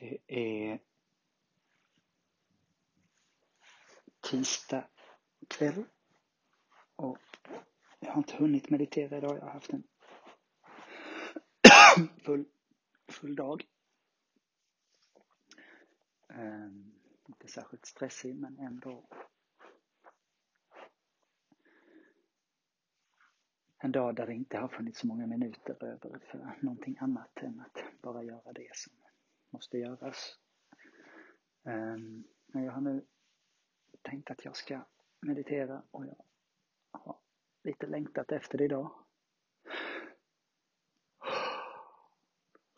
Det är tisdag kväll och jag har inte hunnit meditera idag. Jag har haft en full, full dag. Um, inte särskilt stressig men ändå en dag där det inte har funnits så många minuter över för någonting annat än att bara göra det som måste göras. Ehm, men jag har nu tänkt att jag ska meditera och jag har lite längtat efter det idag.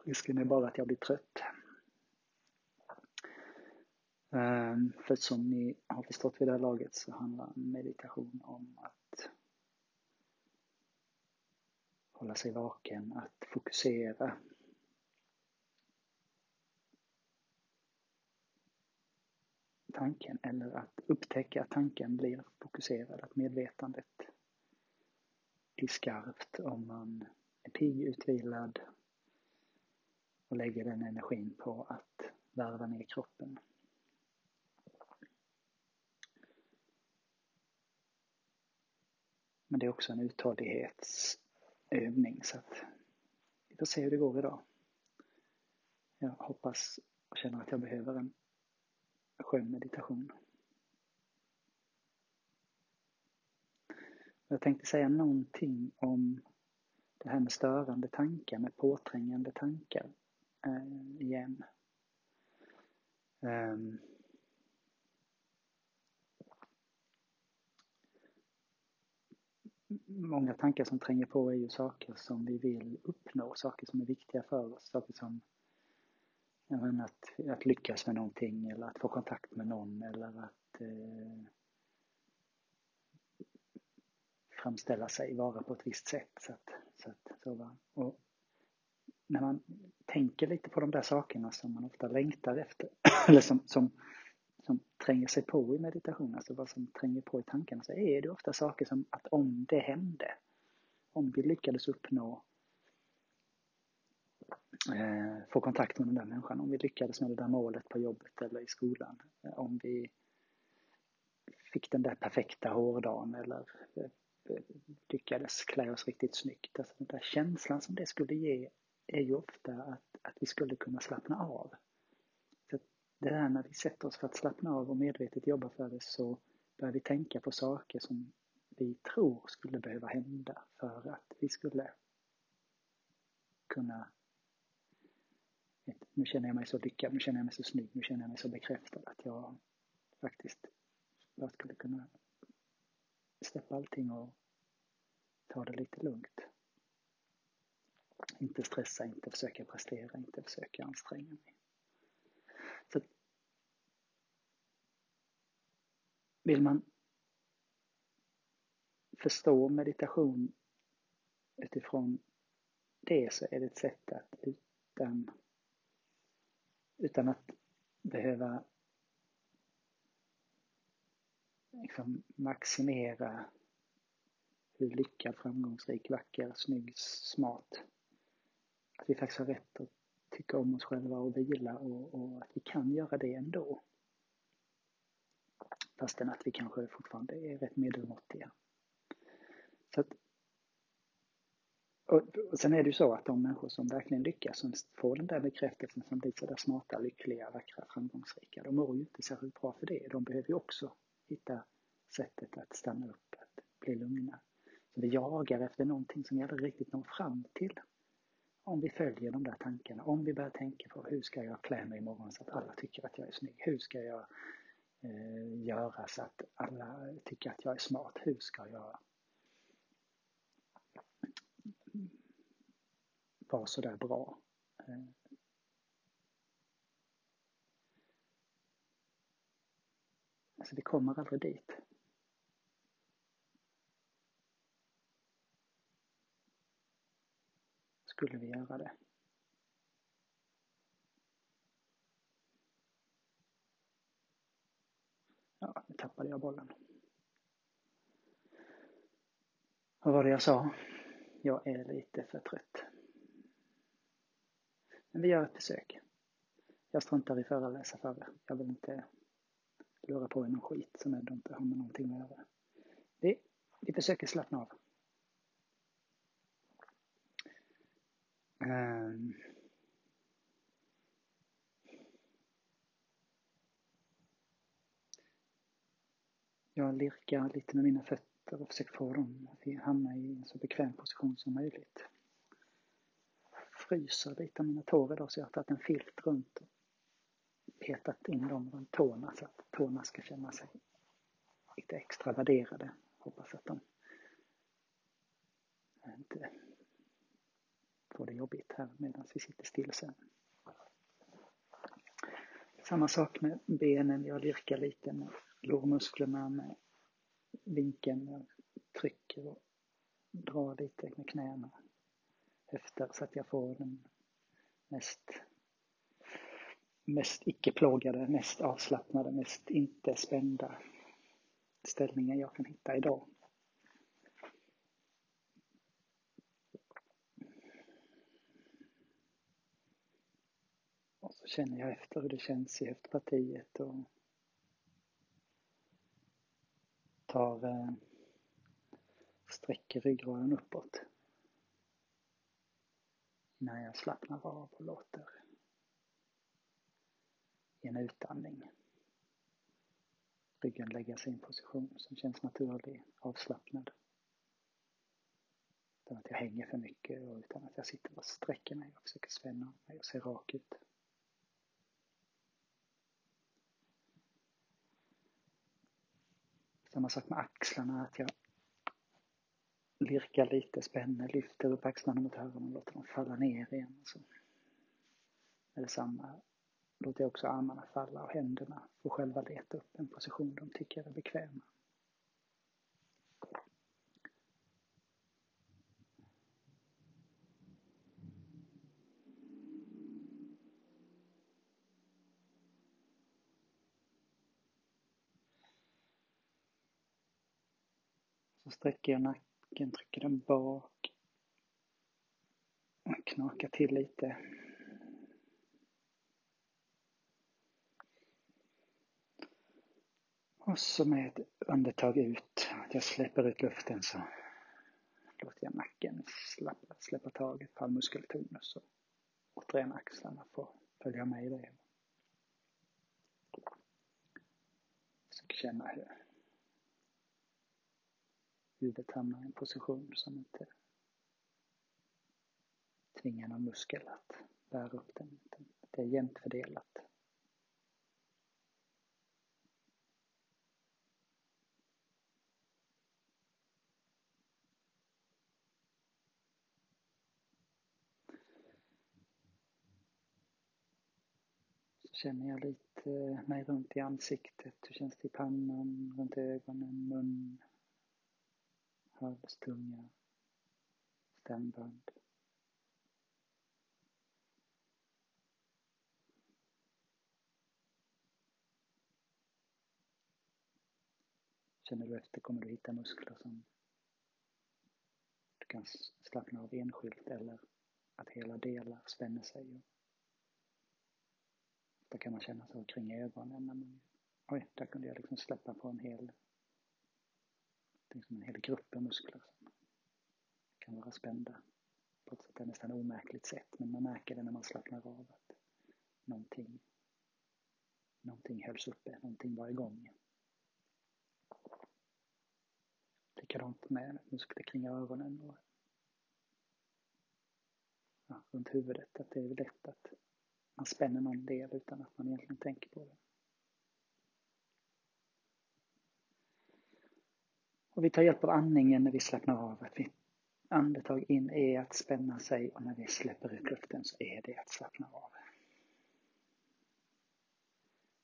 Risken är bara att jag blir trött. Ehm, för som ni har förstått vid det här laget så handlar meditation om att hålla sig vaken, att fokusera. Tanken eller att upptäcka att tanken blir fokuserad, att medvetandet blir skarpt om man är pigg, utvilad och lägger den energin på att värva ner kroppen. Men det är också en uthållighetsövning så att vi får se hur det går idag. Jag hoppas och känner att jag behöver en skön meditation. Jag tänkte säga någonting om det här med störande tankar, med påträngande tankar eh, igen. Um, många tankar som tränger på är ju saker som vi vill uppnå, saker som är viktiga för oss, saker som menar, att, att lyckas med någonting eller att få kontakt med någon eller att eh, framställa sig, vara på ett visst sätt. Så att, så att, så va. Och när man tänker lite på de där sakerna som man ofta längtar efter, eller som, som, som tränger sig på i meditation, alltså vad som tränger på i tankarna, så är det ofta saker som att om det hände, om vi lyckades uppnå eh, få kontakt med den där människan, om vi lyckades med det där målet på jobbet eller i skolan, eh, om vi fick den där perfekta hårdagen eller eh, eh, lyckades klä oss riktigt snyggt. Alltså den där känslan som det skulle ge är ju ofta att, att vi skulle kunna slappna av. Så det där när vi sätter oss för att slappna av och medvetet jobba för det så börjar vi tänka på saker som vi tror skulle behöva hända för att vi skulle kunna nu känner jag mig så lyckad, nu känner jag mig så snygg, nu känner jag mig så bekräftad att jag faktiskt bara skulle kunna släppa allting och ta det lite lugnt. Inte stressa, inte försöka prestera, inte försöka anstränga mig. Så vill man förstå meditation utifrån det så är det ett sätt att utan, utan att behöva liksom maximera hur lyckad, framgångsrik, vacker, snygg, smart. Att vi faktiskt har rätt att tycka om oss själva och vila och, och att vi kan göra det ändå. Fastän att vi kanske fortfarande är rätt medelmåttiga. Så att, och, och sen är det ju så att de människor som verkligen lyckas, som får den där bekräftelsen, som blir sådär smarta, lyckliga, vackra, framgångsrika, de mår ju inte särskilt bra för det. De behöver ju också hitta sättet att stanna upp, att bli lugna. Så vi jagar efter någonting som vi aldrig riktigt når fram till. Om vi följer de där tankarna, om vi börjar tänka på hur ska jag klä mig imorgon så att alla tycker att jag är snygg? Hur ska jag eh, göra så att alla tycker att jag är smart? Hur ska jag var sådär bra? Eh. Alltså vi kommer aldrig dit. skulle vi göra det. Ja, nu tappade jag bollen. Vad var det jag sa? Jag är lite för trött. Men vi gör ett försök. jag struntar i föreläsa för er. Jag vill inte lura på er någon skit som ändå inte har med någonting att göra. Vi, vi försöker slappna av. Um, jag lirkar lite med mina fötter och försöker få dem att hamna i en så bekväm position som möjligt. Fryser lite av mina tår idag så jag har tagit en filt runt och petat in dem runt tårna så att tårna ska känna sig lite extra värderade. Hoppas att de inte får det jobbigt här medan vi sitter still sen. Samma sak med benen, jag lirkar lite med lårmusklerna med vinkeln, jag trycker och drar lite med knäna, höfter så att jag får den mest mest icke-plågade, mest avslappnade, mest inte spända ställningen jag kan hitta idag. Och så känner jag efter hur det känns i höftpartiet och tar eh, sträcker ryggraden uppåt när jag slappnar av och låter i en utandning ryggen lägga sig i en position som känns naturlig, avslappnad. Utan att jag hänger för mycket och utan att jag sitter och sträcker mig och försöker spänna mig och se rak ut. Samma sak med axlarna, att jag lirkar lite, spänner, lyfter upp axlarna mot öronen och låter dem falla ner igen. Så är det samma. Låter jag också armarna falla och händerna Får själva leta upp en position de tycker är bekväma. Så sträcker jag nacken, trycker den bak. Knakar till lite. Och så med ett andetag ut, att jag släpper ut luften så låter jag nacken släppa, släppa taget pallmuskeltonus och återigen axlarna får följa med i det. Försök känna hur huvudet hamnar i en position som inte tvingar någon muskel att bära upp den. Det är jämnt fördelat. känner jag lite eh, mig runt i ansiktet. Hur känns det i pannan, runt ögonen, mun, halstunga stämband. Känner du efter kommer du hitta muskler som du kan slappna av enskilt eller att hela delar spänner sig Där kan man känna så kring ögonen när man, oj, där kunde jag liksom släppa på en hel, det är som en hel grupp av muskler som kan vara spända på ett sätt nästan omärkligt sätt, men man märker det när man slappnar av att någonting, någonting hölls uppe, någonting var igång. Likadant med muskler kring öronen och ja, runt huvudet, att det är lätt att man spänner någon del utan att man egentligen tänker på det. Och vi tar hjälp av andningen när vi slappnar av. Att vi andetag in är att spänna sig och när vi släpper ut luften så är det att slappna av.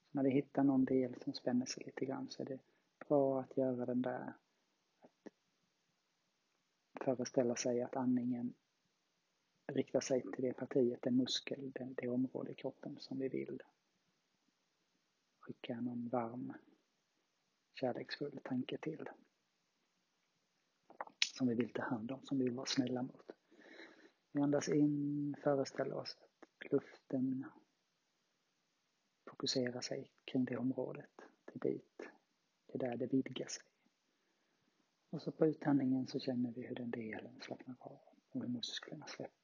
Så när vi hittar någon del som spänner sig lite grann så är det bra att göra den där att föreställa sig att andningen riktar sig till det partiet, den muskel, den, det område i kroppen som vi vill skicka någon varm, kärleksfull tanke till. Som vi vill ta hand om, som vi vill vara snälla mot. Vi andas in, föreställer oss att luften fokuserar sig kring det området. Det är dit. Det är där det vidgar sig. Och så på utandningen så känner vi hur den delen slappnar av och hur musklerna släpper.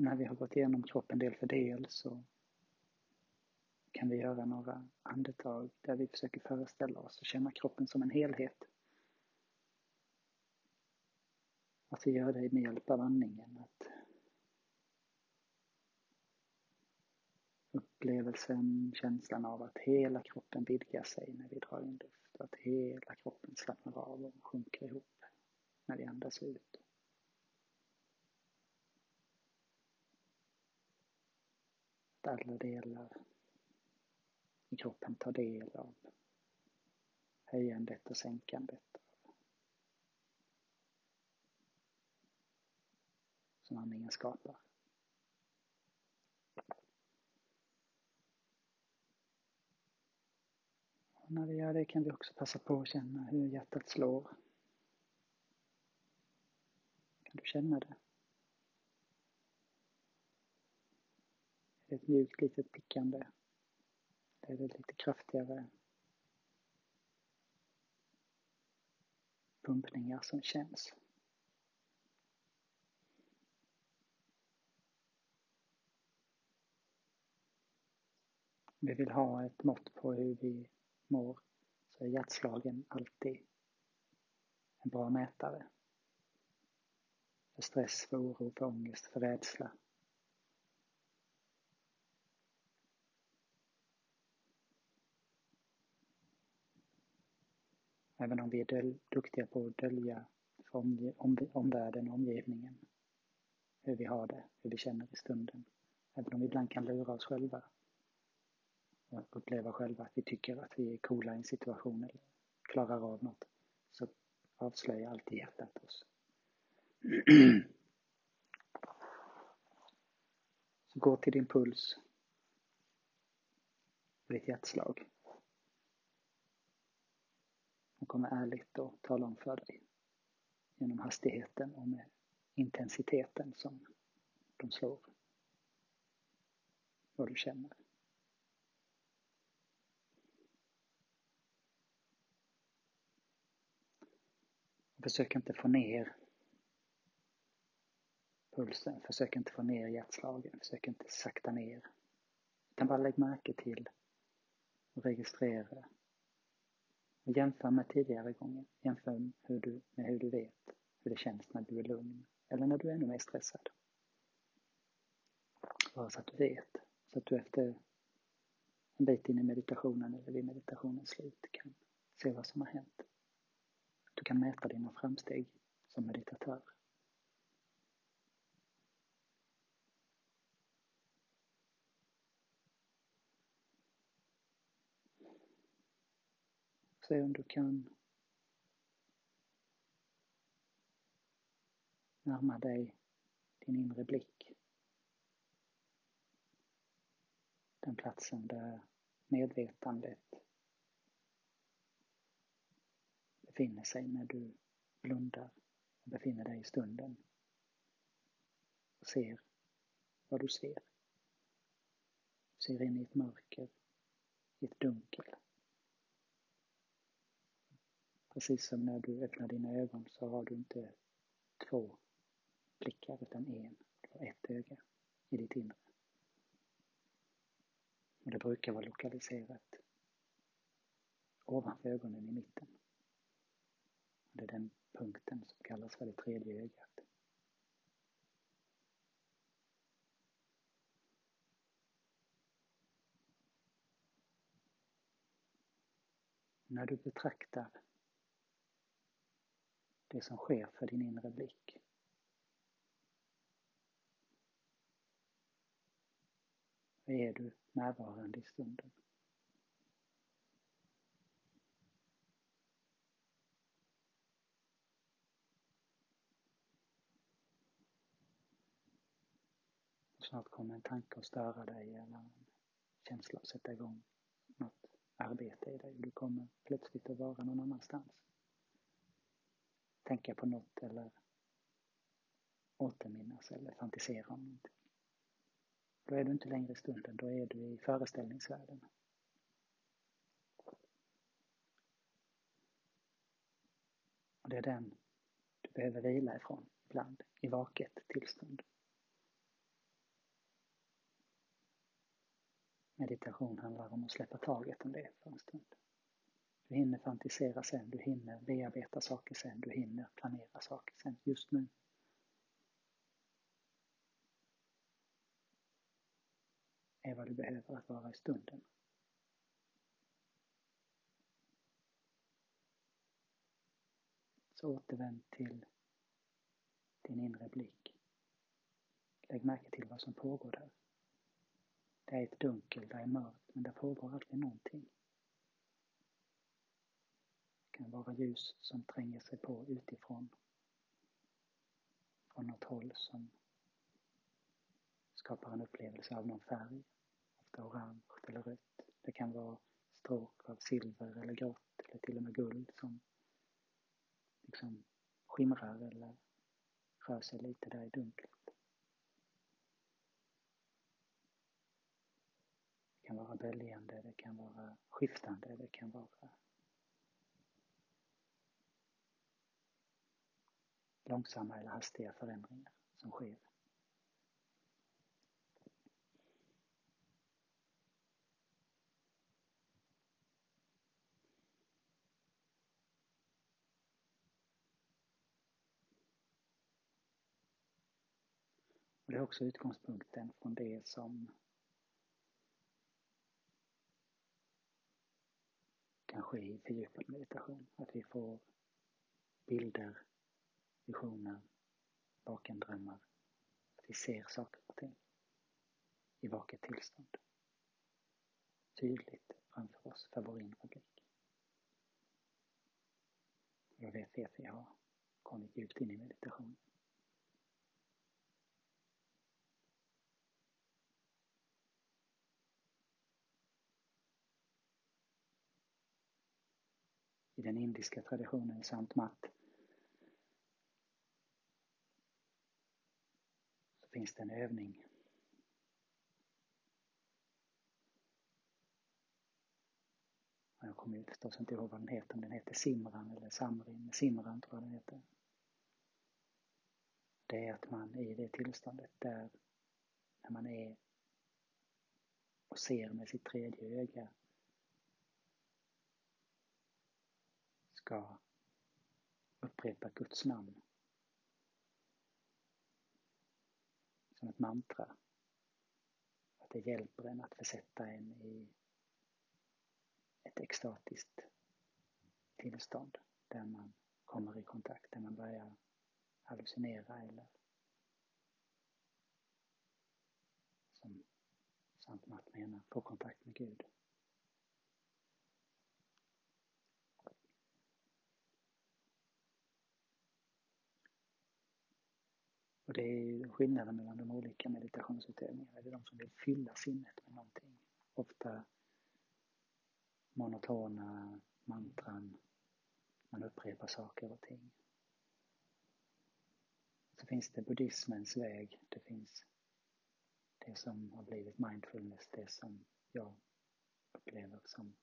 När vi har gått igenom kroppen del för del så kan vi göra några andetag där vi försöker föreställa oss och känna kroppen som en helhet. Att vi gör det med hjälp av andningen. Att upplevelsen, känslan av att hela kroppen vidgar sig när vi drar in luft. Att hela kroppen slappnar av och sjunker ihop när vi andas ut. Att alla delar i kroppen tar del av höjandet och sänkandet som andningen skapar. Och när vi gör det kan vi också passa på att känna hur hjärtat slår. Kan du känna det? Ett mjukt litet pickande är det lite kraftigare pumpningar som känns. Vi vill ha ett mått på hur vi mår så är hjärtslagen alltid en bra mätare. För stress, för oro, för ångest, för rädsla. Även om vi är duktiga på att dölja för omvärlden och omgivningen. Hur vi har det, hur vi känner i stunden. Även om vi ibland kan lura oss själva. Och uppleva själva att vi tycker att vi är coola i en situation eller klarar av något. Så avslöjar alltid hjärtat oss. Så gå till din puls. Och ditt hjärtslag kommer ärligt att tala om för dig genom hastigheten och med intensiteten som de slår. Vad du känner. Försök inte få ner pulsen, försök inte få ner hjärtslagen, försök inte sakta ner. Utan bara lägg märke till och registrera Jämför med tidigare gånger. Jämför hur du, med hur du vet hur det känns när du är lugn eller när du är ännu mer stressad. Bara så att du vet. Så att du efter en bit in i meditationen eller vid meditationens slut kan se vad som har hänt. Du kan mäta dina framsteg som meditatör. Se om du kan närma dig din inre blick. Den platsen där medvetandet befinner sig när du blundar och befinner dig i stunden. Och ser vad du ser. Du ser in i ett mörker, i ett dunkel. Precis som när du öppnar dina ögon så har du inte två blickar utan en. Du har ett öga i ditt inre. Och det brukar vara lokaliserat ovanför ögonen i mitten. Det är den punkten som kallas för det tredje ögat. När du betraktar det som sker för din inre blick. Är du närvarande i stunden? Snart kommer en tanke att störa dig eller en känsla att sätta igång något arbete i dig. Du kommer plötsligt att vara någon annanstans tänka på något eller återminnas eller fantisera om någonting. Då är du inte längre i stunden, då är du i föreställningsvärlden. Och det är den du behöver vila ifrån ibland, i vaket tillstånd. Meditation handlar om att släppa taget om det för en stund. Du hinner fantisera sen, du hinner bearbeta saker sen, du hinner planera saker sen. Just nu är vad du behöver att vara i stunden. Så återvänd till din inre blick. Lägg märke till vad som pågår där. Det är ett dunkel, det är mörkt, men det pågår alltid någonting. Det kan vara ljus som tränger sig på utifrån. Från något håll som skapar en upplevelse av någon färg. Ofta orange eller rött. Det kan vara stråk av silver eller grått eller till och med guld som liksom skimrar eller rör sig lite där i dunklet. Det kan vara böljande, det kan vara skiftande, det kan vara långsamma eller hastiga förändringar som sker. Och det är också utgångspunkten från det som kan ske i fördjupad meditation. Att vi får bilder, visioner, vakendrömmar. Att vi ser saker och ting i vaket tillstånd. Tydligt framför oss för vår inre blick. Jag vet att vi har kommit djupt in i meditationen. i den indiska traditionen Sant matt finns det en övning Jag kommer ju förstås inte ihåg vad den heter, om den heter Simran eller Samrin. Simran tror jag den heter. Det är att man i det tillståndet där, när man är och ser med sitt tredje öga ska upprepa Guds namn som ett mantra. Att det hjälper en att försätta en i ett extatiskt tillstånd där man kommer i kontakt, där man börjar hallucinera eller som Sant Matt menar, få kontakt med Gud. Och det är ju skillnaden mellan de olika meditationsutövningarna. Det är de som vill fylla sinnet med någonting. Ofta monotona mantran. Man upprepar saker och ting. Så finns det buddhismens väg. Det finns det som har blivit mindfulness, det som jag upplever som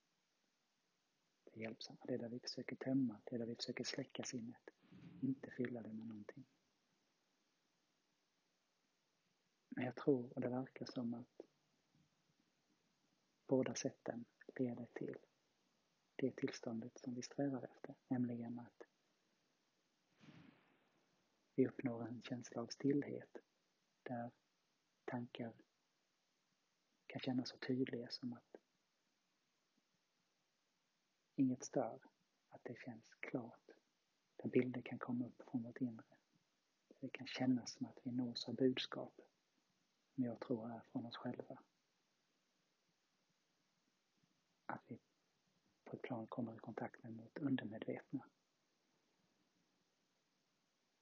det hjälpsamma. Det är där vi försöker tömma, det är där vi försöker släcka sinnet. Inte fylla det med någonting. Men jag tror, och det verkar som att båda sätten leder till det tillståndet som vi strävar efter, nämligen att vi uppnår en känsla av stillhet där tankar kan kännas så tydliga som att inget stör, att det känns klart, där bilder kan komma upp från vårt inre. Det kan kännas som att vi nås av budskap som jag tror är från oss själva. Att vi på ett plan kommer i kontakt med vårt undermedvetna.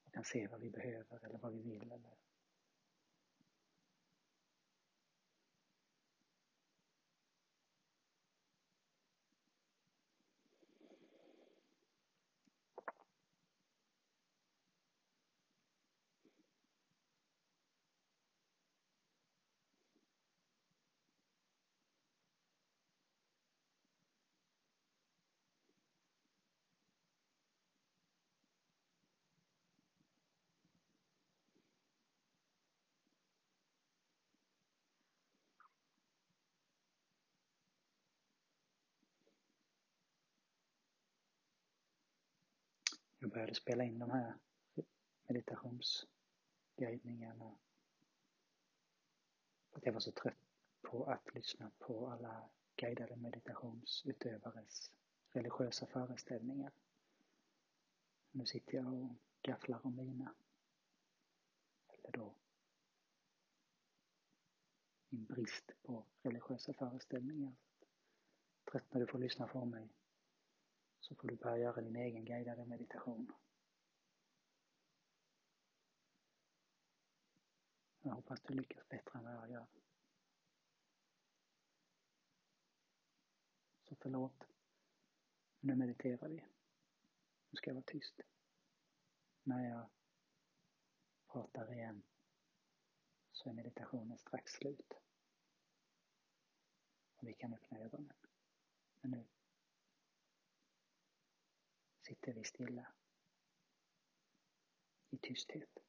Och kan se vad vi behöver eller vad vi vill eller började spela in de här meditationsguidningarna. Att jag var så trött på att lyssna på alla guidade meditationsutövares religiösa föreställningar. Nu sitter jag och gafflar om mina. Eller då min brist på religiösa föreställningar. Trött när du får lyssna på mig så får du börja göra din egen guidade meditation. Jag hoppas du lyckas bättre än vad jag gör. Så förlåt. Nu mediterar vi. Nu ska jag vara tyst. När jag pratar igen så är meditationen strax slut. Och vi kan öppna ögonen. Men nu sitter vi stilla i tysthet.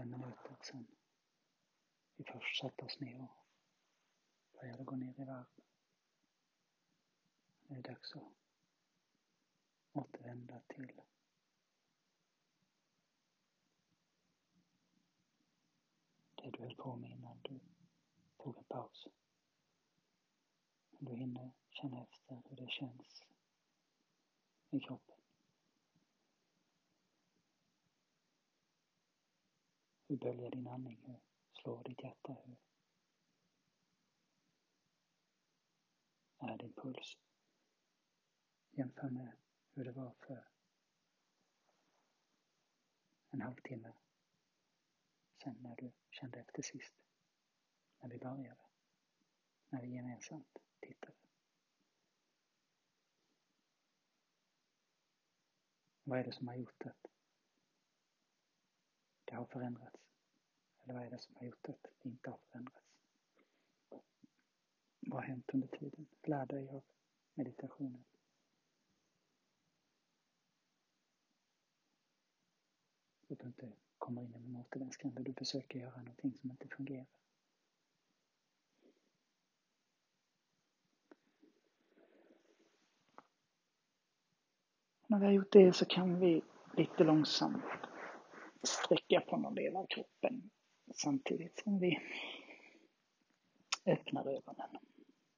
Fem minuter sen vi först satte oss ner och började gå ner i varv. Det är dags att återvända till det du höll på med innan du tog en paus. Om du hinner känna efter hur det känns i kroppen. Hur böljar din andning? Hur slår ditt hjärta? Hur är din puls? Jämför med hur det var för en halvtimme sen när du kände efter sist. När vi började. När vi gemensamt tittade. Vad är det som har gjort att det har förändrats? Eller vad är det som har gjort att det inte har förändrats? Vad har hänt under tiden? Lär dig av meditationen. Så att du inte kommer in i en återvändsgränd där du försöker göra någonting som inte fungerar. När vi har gjort det så kan vi lite långsamt sträcka på någon del av kroppen samtidigt som vi öppnar ögonen.